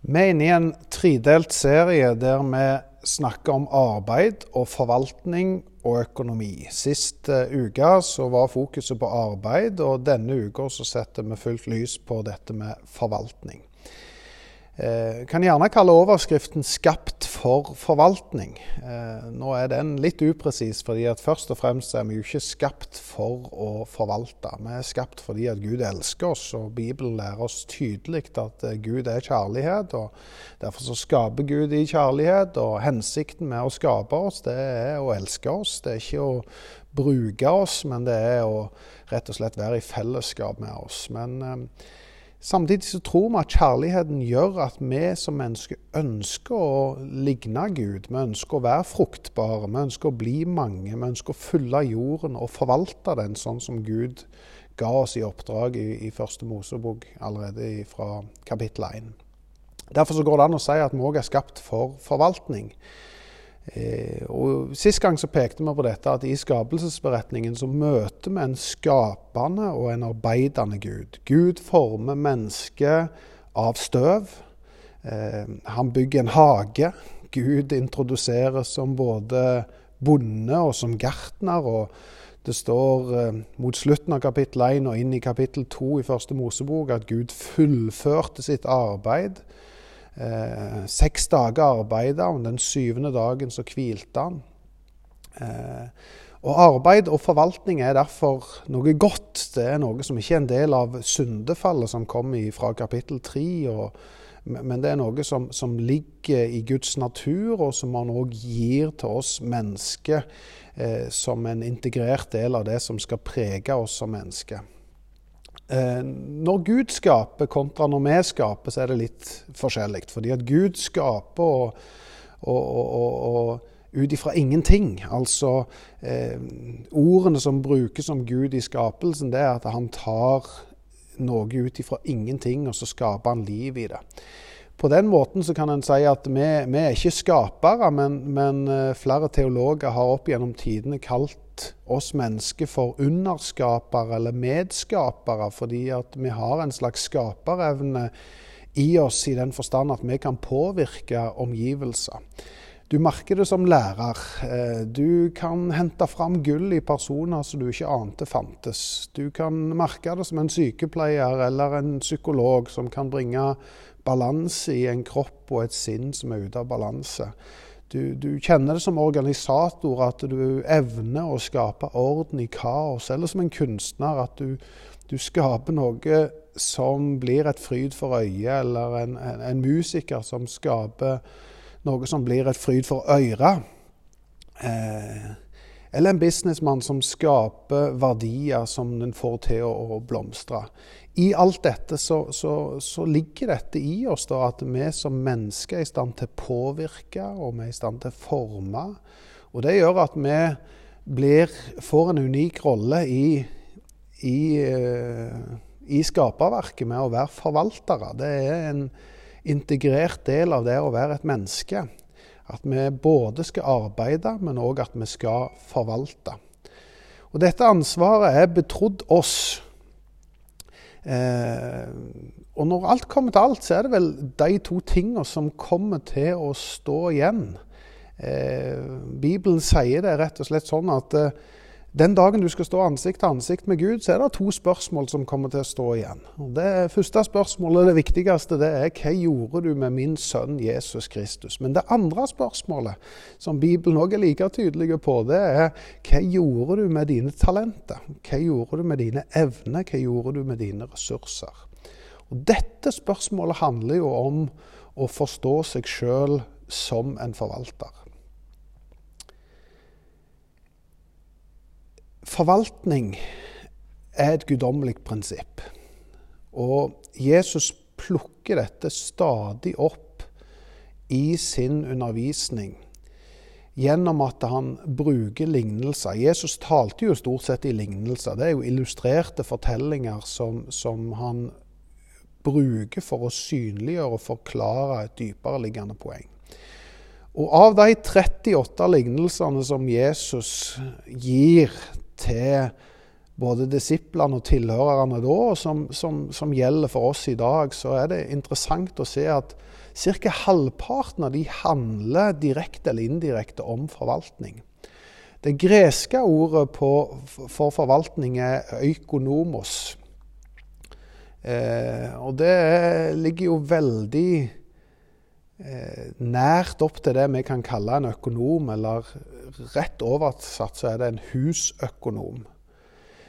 Vi er inne i en tredelt serie der vi snakker om arbeid og forvaltning og økonomi. Sist uh, uke så var fokuset på arbeid, og denne uka setter vi fullt lys på dette med forvaltning. Eh, kan gjerne kalle overskriften 'Skapt for forvaltning'. Eh, nå er den litt upresis, fordi at først og fremst er vi jo ikke skapt for å forvalte. Vi er skapt fordi at Gud elsker oss, og Bibelen lærer oss tydelig at eh, Gud er kjærlighet. og Derfor så skaper Gud i kjærlighet, og hensikten med å skape oss, det er å elske oss. Det er ikke å bruke oss, men det er å rett og slett være i fellesskap med oss. Men Samtidig så tror vi at kjærligheten gjør at vi som mennesker ønsker å ligne Gud. Vi ønsker å være fruktbare, vi ønsker å bli mange. Vi ønsker å fylle jorden og forvalte den sånn som Gud ga oss i oppdrag i, i første Mosebok allerede fra kapittel 1. Derfor så går det an å si at vi òg er skapt for forvaltning. Eh, og Sist gang så pekte vi på dette at i skapelsesberetningen så møter vi en skapende og en arbeidende Gud. Gud former mennesket av støv. Eh, han bygger en hage. Gud introduseres som både bonde og som gartner. og Det står eh, mot slutten av kapittel 1 og inn i kapittel 2 i første Mosebok at Gud fullførte sitt arbeid Eh, seks dager arbeida han, den syvende dagen så hvilte han. Eh, og Arbeid og forvaltning er derfor noe godt. Det er noe som ikke er en del av syndefallet som kommer fra kapittel tre. Men det er noe som, som, ligger i Guds natur, og som han òg gir til oss mennesker eh, som en integrert del av det som skal prege oss som mennesker. Eh, når Gud skaper kontra når vi skaper, så er det litt forskjellig. Fordi at Gud skaper og, og, og, og ut ifra ingenting. Altså eh, Ordene som brukes om Gud i skapelsen, det er at han tar noe ut ifra ingenting, og så skaper han liv i det. På den måten så kan en si at vi, vi er ikke skapere, men, men, eh, flere teologer har opp gjennom tidene kalt oss mennesker for underskapere eller medskapere, fordi at vi har en slags skaperevne i oss i den forstand at vi kan påvirke omgivelser. Du merker det som lærer. Eh, du kan hente fram gull i personer som du ikke ante fantes. Du kan merke det som en sykepleier eller en psykolog som kan bringe balanse i en kropp og et sinn som er ute av balanse. Du, du, kjenner det som organisator at du evner å skape orden i kaos. Eller som en kunstner at du, du skaper noe som blir et fryd for øyet. Eller en, en, en, musiker som skaper noe som blir et fryd for øret. Eh, eller en businessmann som skaper verdier som den får til å, blomstre i alt dette så, så, så, ligger dette i oss da, at vi som mennesker er i stand til å påvirke, og vi er i stand til å forme. Og det gjør at vi blir, får en unik rolle i, i, uh, i skaperverket med å være forvaltere. Det er en integrert del av det å være et menneske. At vi både skal arbeide, men òg at vi skal forvalte. Og Dette ansvaret er betrodd oss Eh, og når alt kommer til alt, så er det vel de to tingene som kommer til å stå igjen. Eh, Bibelen sier det rett og slett sånn at eh, den dagen du skal stå ansikt til ansikt med Gud, så er det to spørsmål som kommer til å stå igjen. Det første spørsmålet, det viktigste, det er hva gjorde du med min sønn Jesus Kristus? Men det andre spørsmålet, som Bibelen òg er like tydelig på, det er hva gjorde du med dine talenter? Hva gjorde du med dine evner? Hva gjorde du med dine ressurser? Og Dette spørsmålet handler jo om å forstå seg sjøl som en forvalter. Forvaltning er et guddommelig prinsipp. Og Jesus plukker dette stadig opp i sin undervisning gjennom at han bruker lignelser. Jesus talte jo stort sett i lignelser. Det er jo illustrerte fortellinger som, som han bruker for å synliggjøre og forklare et dypere liggende poeng. Og av de 38 lignelsene som Jesus gir til både disiplene og tilhørerne da, og som, som, som, gjelder for oss i dag, så er det interessant å se at ca. halvparten av de handler direkte eller indirekte om forvaltning. Det greske ordet på, for forvaltning er økonomos. Eh, og det ligger jo veldig nært opp til det vi kan kalle en økonom, eller rett oversatt så er det en husøkonom.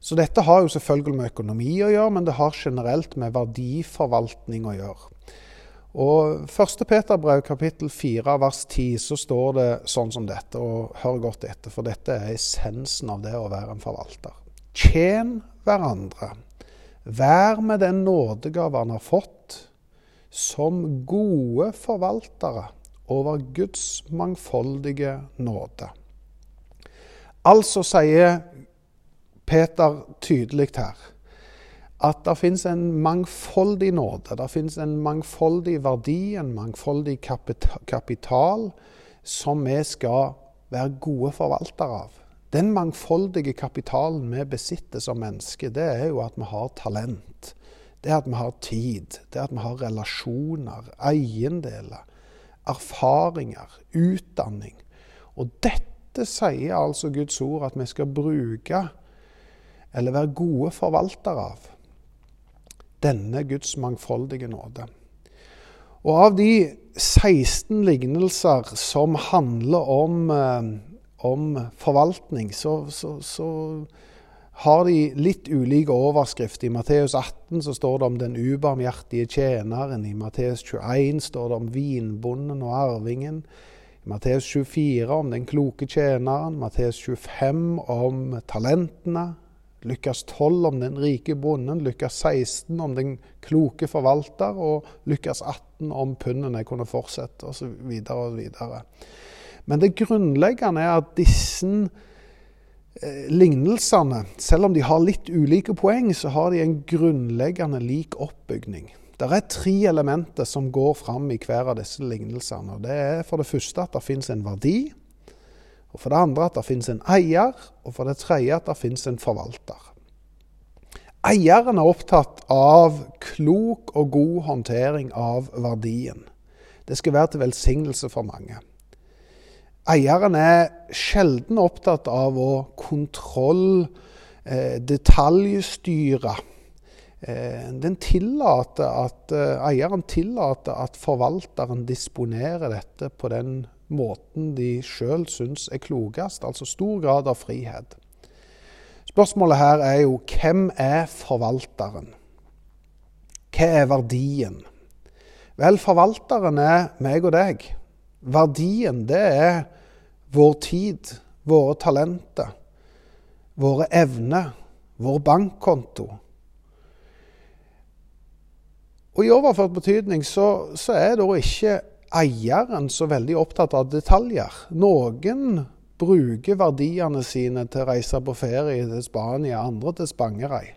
Så dette har jo selvfølgelig med økonomi å gjøre, men det har generelt med verdiforvaltning å gjøre. Og 1. Peterbrev kapittel 4 vers 10 så står det sånn som dette, og hør godt etter, for dette er essensen av det å være en forvalter. Tjen hverandre. Vær med den nådegave han har fått, som gode forvaltere over Guds mangfoldige nåde. Altså sier Peter tydelig her at det finnes en mangfoldig nåde. Det finnes en mangfoldig verdi, en mangfoldig kapital, som vi skal være gode forvaltere av. Den mangfoldige kapitalen vi besitter som mennesker, det er jo at vi har talent. Det er at vi har tid. Det er at vi har relasjoner, eiendeler, erfaringer, utdanning. Og dette sier altså Guds ord at vi skal bruke eller være gode forvaltere av denne Guds mangfoldige nåde. Og av de 16 lignelser som handler om, eh, om forvaltning, så, så, så, har de litt ulike overskrifter. I Matteus 18 så står det om den ubarmhjertige tjeneren. I Matteus 21 står det om vinbonden og arvingen. I Matteus 24 om den kloke tjeneren. Matteus 25 om talentene. Lykkes 12 om den rike bonden, lykkes 16 om den kloke forvalter, og lykkes 18 om pundene. Kunne fortsette osv. videre. Men det grunnleggende er at disse lignelsene, selv om de har litt ulike poeng, så har de en grunnleggende lik oppbygning. Det er tre elementer som går fram i hver av disse lignelsene. Det er for det første at det finnes en verdi. Og For det andre at det finnes en eier, og for det tredje at det finnes en forvalter. Eieren er opptatt av klok og god håndtering av verdien. Det skal være til velsignelse for mange. Eieren er sjelden opptatt av å kontroll, eh, detaljstyre. Eh, den tillater at, eh, eieren tillater at forvalteren disponerer dette på den måten de sjøl syns er klokest, altså stor grad av frihet. Spørsmålet her er jo hvem er forvalteren? Hva er verdien? Vel, forvalteren er meg og deg. Verdien, det er vår tid, våre talenter, våre evner, vår bankkonto. Og I overført betydning så, så er da ikke eieren så veldig opptatt av detaljer. Noen bruker verdiene sine til å reise på ferie til Spania, andre til Spangereid.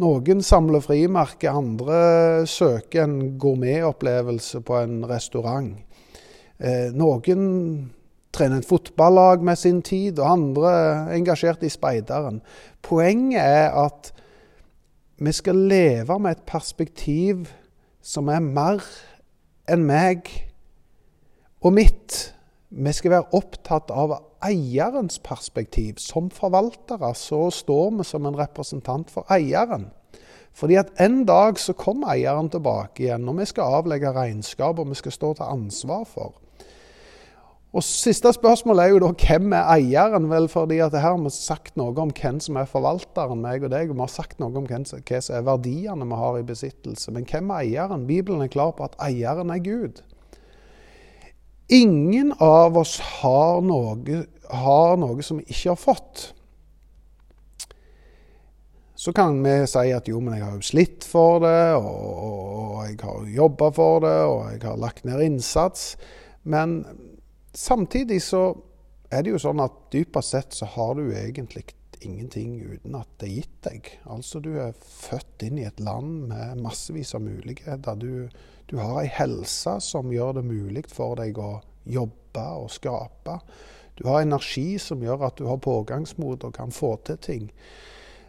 Noen samler frimerker, andre søker en gourmetopplevelse på en restaurant. Eh, noen trener et fotballag med sin tid, og andre er engasjert i speideren. Poenget er at vi skal leve med et perspektiv som er mer enn meg og mitt. Vi skal være opptatt av eierens perspektiv. Som forvaltere så står vi som en representant for eieren. Fordi at en dag så kommer eieren tilbake igjen, og vi skal avlegge regnskap og vi skal stå til ansvar for. Og Siste spørsmål er jo da hvem er eieren? Vel, fordi at her har vi sagt noe om hvem som er forvalteren, meg og deg. Og vi har sagt noe om hvem som er verdiene vi har i besittelse. Men hvem er eieren? Bibelen er klar på at eieren er Gud. Ingen av oss har noe, har noe som vi ikke har fått. Så kan vi si at jo, men jeg har jo slitt for det, og, og jeg har jobba for det, og jeg har lagt ned innsats. Men samtidig så er det jo sånn at dypest sett så har du egentlig ingenting uten at det er gitt deg. Altså du er født inn i et land med massevis av muligheter. Du, du har ei helse som gjør det mulig for deg å jobbe og skape. Du har energi som gjør at du har pågangsmot og kan få til ting.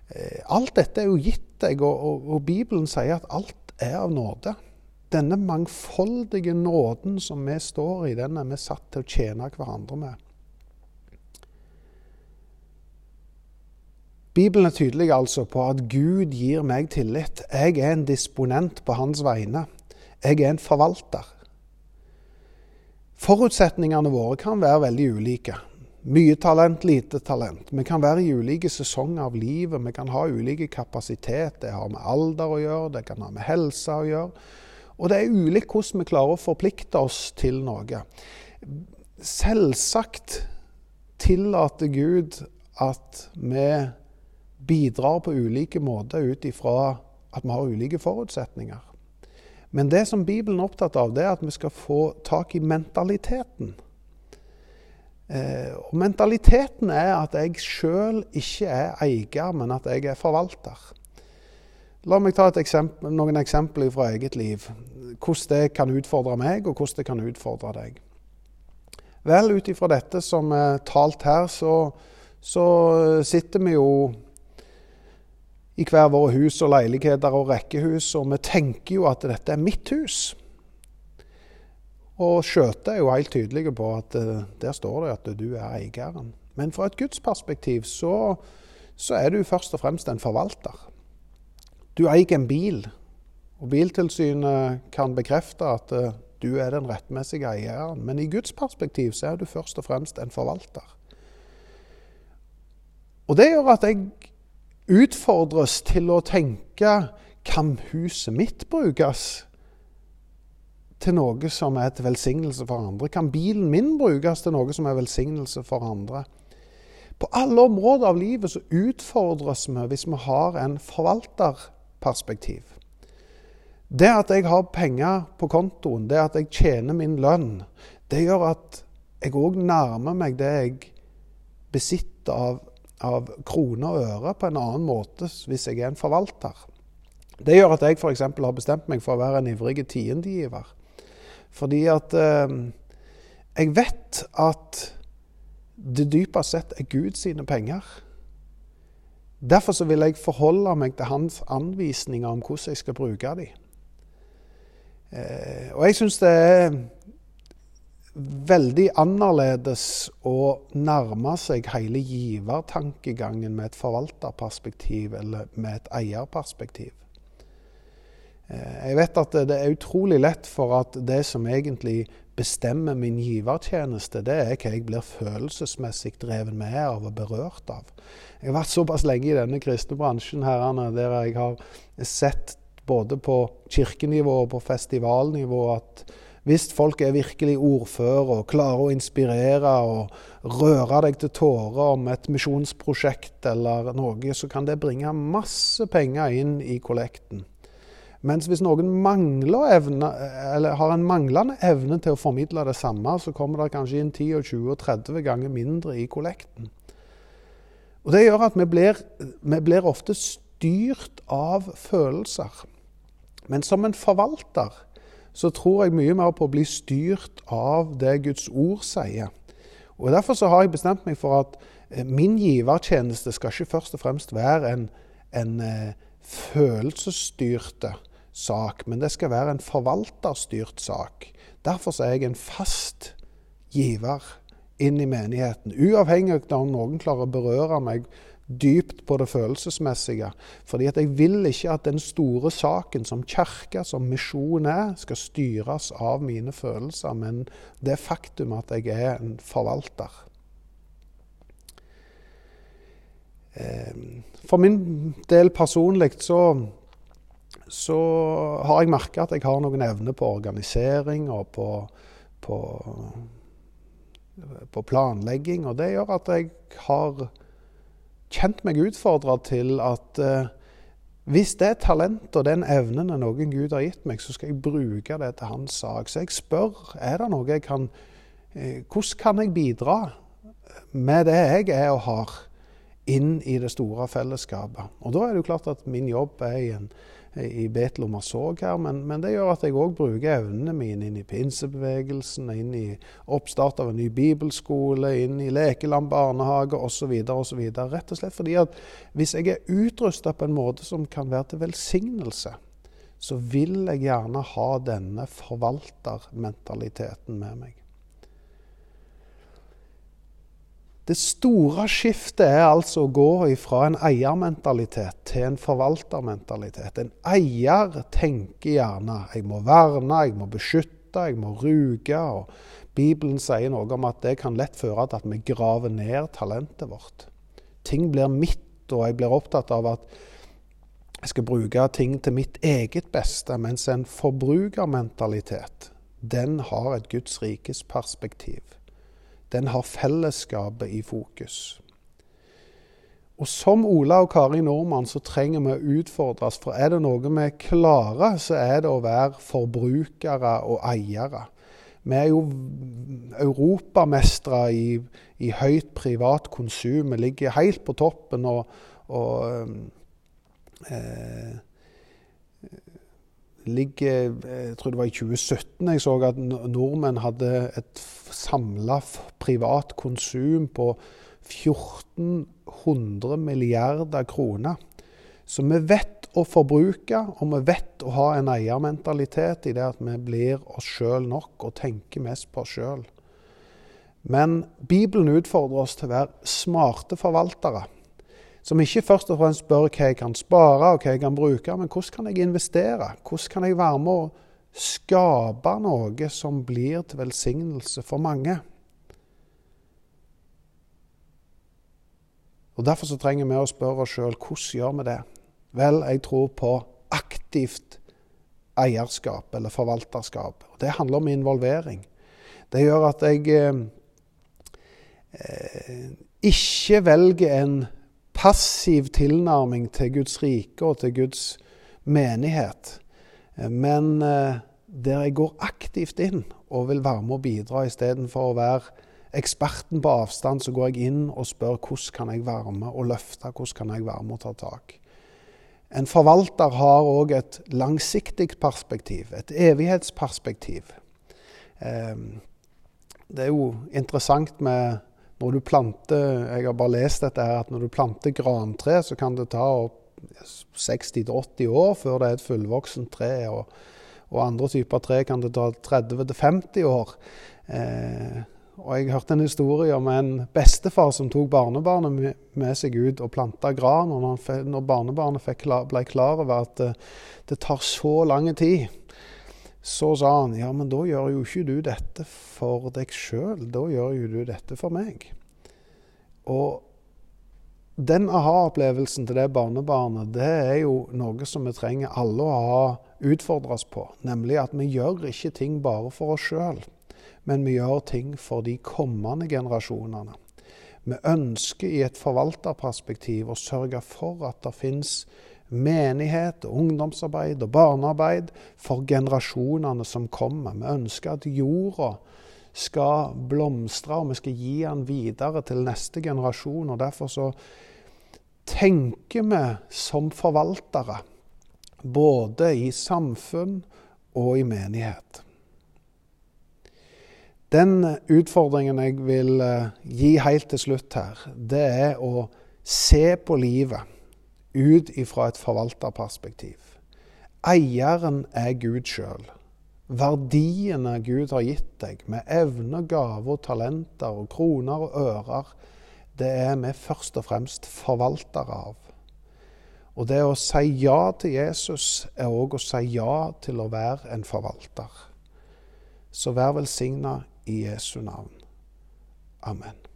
Eh, alt dette er jo gitt deg, og, og, og Bibelen sier at alt er av nåde. Denne mangfoldige nåden som vi står i, den er vi satt til å tjene hverandre med. Bibelen er tydelig altså på at Gud gir meg tillit. Jeg er en disponent på hans vegne. Jeg er en forvalter. Forutsetningene våre kan være veldig ulike. Mye talent, lite talent. Vi kan være i ulike sesonger av livet. Vi kan ha ulike kapasitet. Det har med alder å gjøre, det kan ha med helse å gjøre. Og det er ulikt hvordan vi klarer å forplikte oss til noe. Selvsagt tillater Gud at vi bidrar på ulike måter ut ifra at vi har ulike forutsetninger. Men det som Bibelen er opptatt av, det er at vi skal få tak i mentaliteten. Eh, og mentaliteten er at jeg sjøl ikke er eier, men at jeg er forvalter. La meg ta eksempel, noen eksempler fra eget liv. Hvordan det kan utfordre meg, og hvordan det kan utfordre deg. Vel, ut ifra dette som er talt her, så, så sitter vi jo i hver våre hus og leiligheter og rekkehus, og vi tenker jo at dette er mitt hus. Og skjøtet er jo helt tydelige på at uh, der står det at du er eieren. Men fra et gudsperspektiv så, så er du først og fremst en forvalter. Du eier en bil, og Biltilsynet kan bekrefte at uh, du er den rettmessige eieren. Men i Guds perspektiv så er du først og fremst en forvalter. Og det gjør at jeg utfordres til å tenke kan huset mitt brukes til noe som er til velsignelse for andre? Kan bilen min brukes til noe som er velsignelse for andre? På alle områder av livet så utfordres vi hvis vi har en forvalterperspektiv. Det at jeg har penger på kontoen, det at jeg tjener min lønn, det gjør at jeg òg nærmer meg det jeg besitter av, av kroner og øre på en annen måte hvis jeg er en forvalter. Det gjør at jeg f.eks. har bestemt meg for å være en ivrig tiendegiver. Fordi at eh, jeg vet at det dypest sett er Gud sine penger. Derfor så vil jeg forholde meg til hans anvisninger om hvordan jeg skal bruke dem. Eh, og jeg syns det er veldig annerledes å nærme seg hele givertankegangen med et forvalterperspektiv eller med et eierperspektiv. Eh, jeg vet at det er utrolig lett for at det som egentlig bestemmer min givertjeneste, det er hva jeg blir følelsesmessig drevet med av og berørt av. Jeg har vært såpass lenge i denne kristne bransjen herrene, der jeg har sett både på kirkenivå og på festivalnivå at hvis folk er virkelig ordfører og klarer å inspirere og røre deg til tårer om et misjonsprosjekt eller noe, så kan det bringe masse penger inn i kollekten. Mens hvis noen evne, har en manglende evne til å formidle det samme, så kommer det kanskje inn 10, 20 og 30 ganger mindre i kollekten. Og Det gjør at vi blir, vi blir ofte styrt av følelser. Men som en forvalter så tror jeg mye mer på å bli styrt av det Guds ord sier. Og Derfor så har jeg bestemt meg for at eh, min givertjeneste skal ikke først og fremst være en, en eh, følelsesstyrte sak, men det skal være en forvalterstyrt sak. Derfor er jeg en fast giver inn i menigheten, uavhengig av om noen klarer å berøre meg dypt på det følelsesmessige. Fordi at jeg vil ikke at den store saken som kirke, som misjon er, skal styres av mine følelser, men det faktum at jeg er en forvalter. Eh, for min del personlig så så har jeg merka at jeg har noen evner på organisering og på, på, på, planlegging. Og det gjør at jeg har kjent meg utfordra til at eh, hvis det er talent og den evnen noen Gud har gitt meg, så skal jeg bruke det til hans sak. Så jeg spør er det noe jeg kan eh, Hvordan kan jeg bidra med det jeg er og har, inn i det store fellesskapet. Og Da er det jo klart at min jobb er i, en, i Betel og så her, men, men, det gjør at jeg òg bruker evnene mine inn i pinsebevegelsen, inn i oppstart av en ny bibelskole, inn i Lekeland barnehage osv. osv. Rett og slett fordi at hvis jeg er utrusta på en måte som kan være til velsignelse, så vil jeg gjerne ha denne forvaltermentaliteten med meg. Det store skiftet er altså å gå fra en eiermentalitet til en forvaltermentalitet. En eier tenker gjerne jeg må verne, jeg må beskytte, jeg må ruge. og Bibelen sier noe om at det kan lett føre til at vi graver ned talentet vårt. Ting blir mitt, og jeg blir opptatt av at jeg skal bruke ting til mitt eget beste, mens en forbrukermentalitet, den har et Guds rikes perspektiv. Den har fellesskapet i fokus. Og som Ola og Kari Nordmann så trenger vi å utfordres, for er det noe vi klarer, så er det å være forbrukere og eiere. Vi er jo europamestere i, i høyt privat konsum. Vi ligger helt på toppen. og, og eh, ligger Jeg tror det var i 2017 jeg så at nordmenn hadde et samla privat konsum på 1400 milliarder kroner. Så vi vet å forbruke, og vi vet å ha en eiermentalitet i det at vi blir oss sjøl nok og tenker mest på oss sjøl. Men Bibelen utfordrer oss til å være smarte forvaltere. Som ikke først og fremst spør hva jeg kan spare og hva jeg kan bruke, men hvordan kan jeg investere? Hvordan kan jeg være med å skape noe som blir til velsignelse for mange? Og Derfor så trenger vi å spørre oss sjøl hvordan gjør vi det? Vel, jeg tror på aktivt eierskap eller forvalterskap. Og Det handler om involvering. Det gjør at jeg eh, eh ikke velger en passiv tilnærming til Guds rike og til Guds menighet. Men eh, der jeg går aktivt inn og vil være med og bidra istedenfor å være eksperten på avstand, så går jeg inn og spør hvordan kan jeg være med og løfte, hvordan kan jeg være med og ta tak. En forvalter har òg et langsiktig perspektiv, et evighetsperspektiv. Eh, det er jo interessant med når du planter Jeg har bare lest dette her, at når du planter grantre, så kan det ta 60-80 år før det er et fullvoksent tre. Og, og andre typer tre kan det ta 30-50 år. Eh, og jeg hørte en historie om en bestefar som tok barnebarnet med seg ut og planta gran. Og når, når barnebarnet klar, ble klar over at det, det tar så lang tid, så sa han ja, men da gjør jo ikke du dette for deg sjøl, da gjør jo du dette for meg. Og den aha-opplevelsen til det barnebarnet, det er jo noe som vi trenger alle å ha utfordres på. Nemlig at vi gjør ikke ting bare for oss sjøl, men vi gjør ting for de kommende generasjonene. Vi ønsker i et forvalterperspektiv å sørge for at det finnes menighet, ungdomsarbeid og barnearbeid for generasjonene som kommer. Vi ønsker at jorda skal blomstre, og vi skal gi den videre til neste generasjon. og Derfor så tenker vi som forvaltere, både i samfunn og i menighet. Den utfordringen jeg vil eh, gi helt til slutt her, det er å se på livet ut ifra et forvalterperspektiv. Eieren er Gud sjøl. Verdiene Gud har gitt deg, med evne, gaver, talenter og kroner og ører, det er vi først og fremst forvaltere av. Og det å si ja til Jesus er òg å si ja til å være en forvalter. Så vær velsigna i Jesu navn. Amen.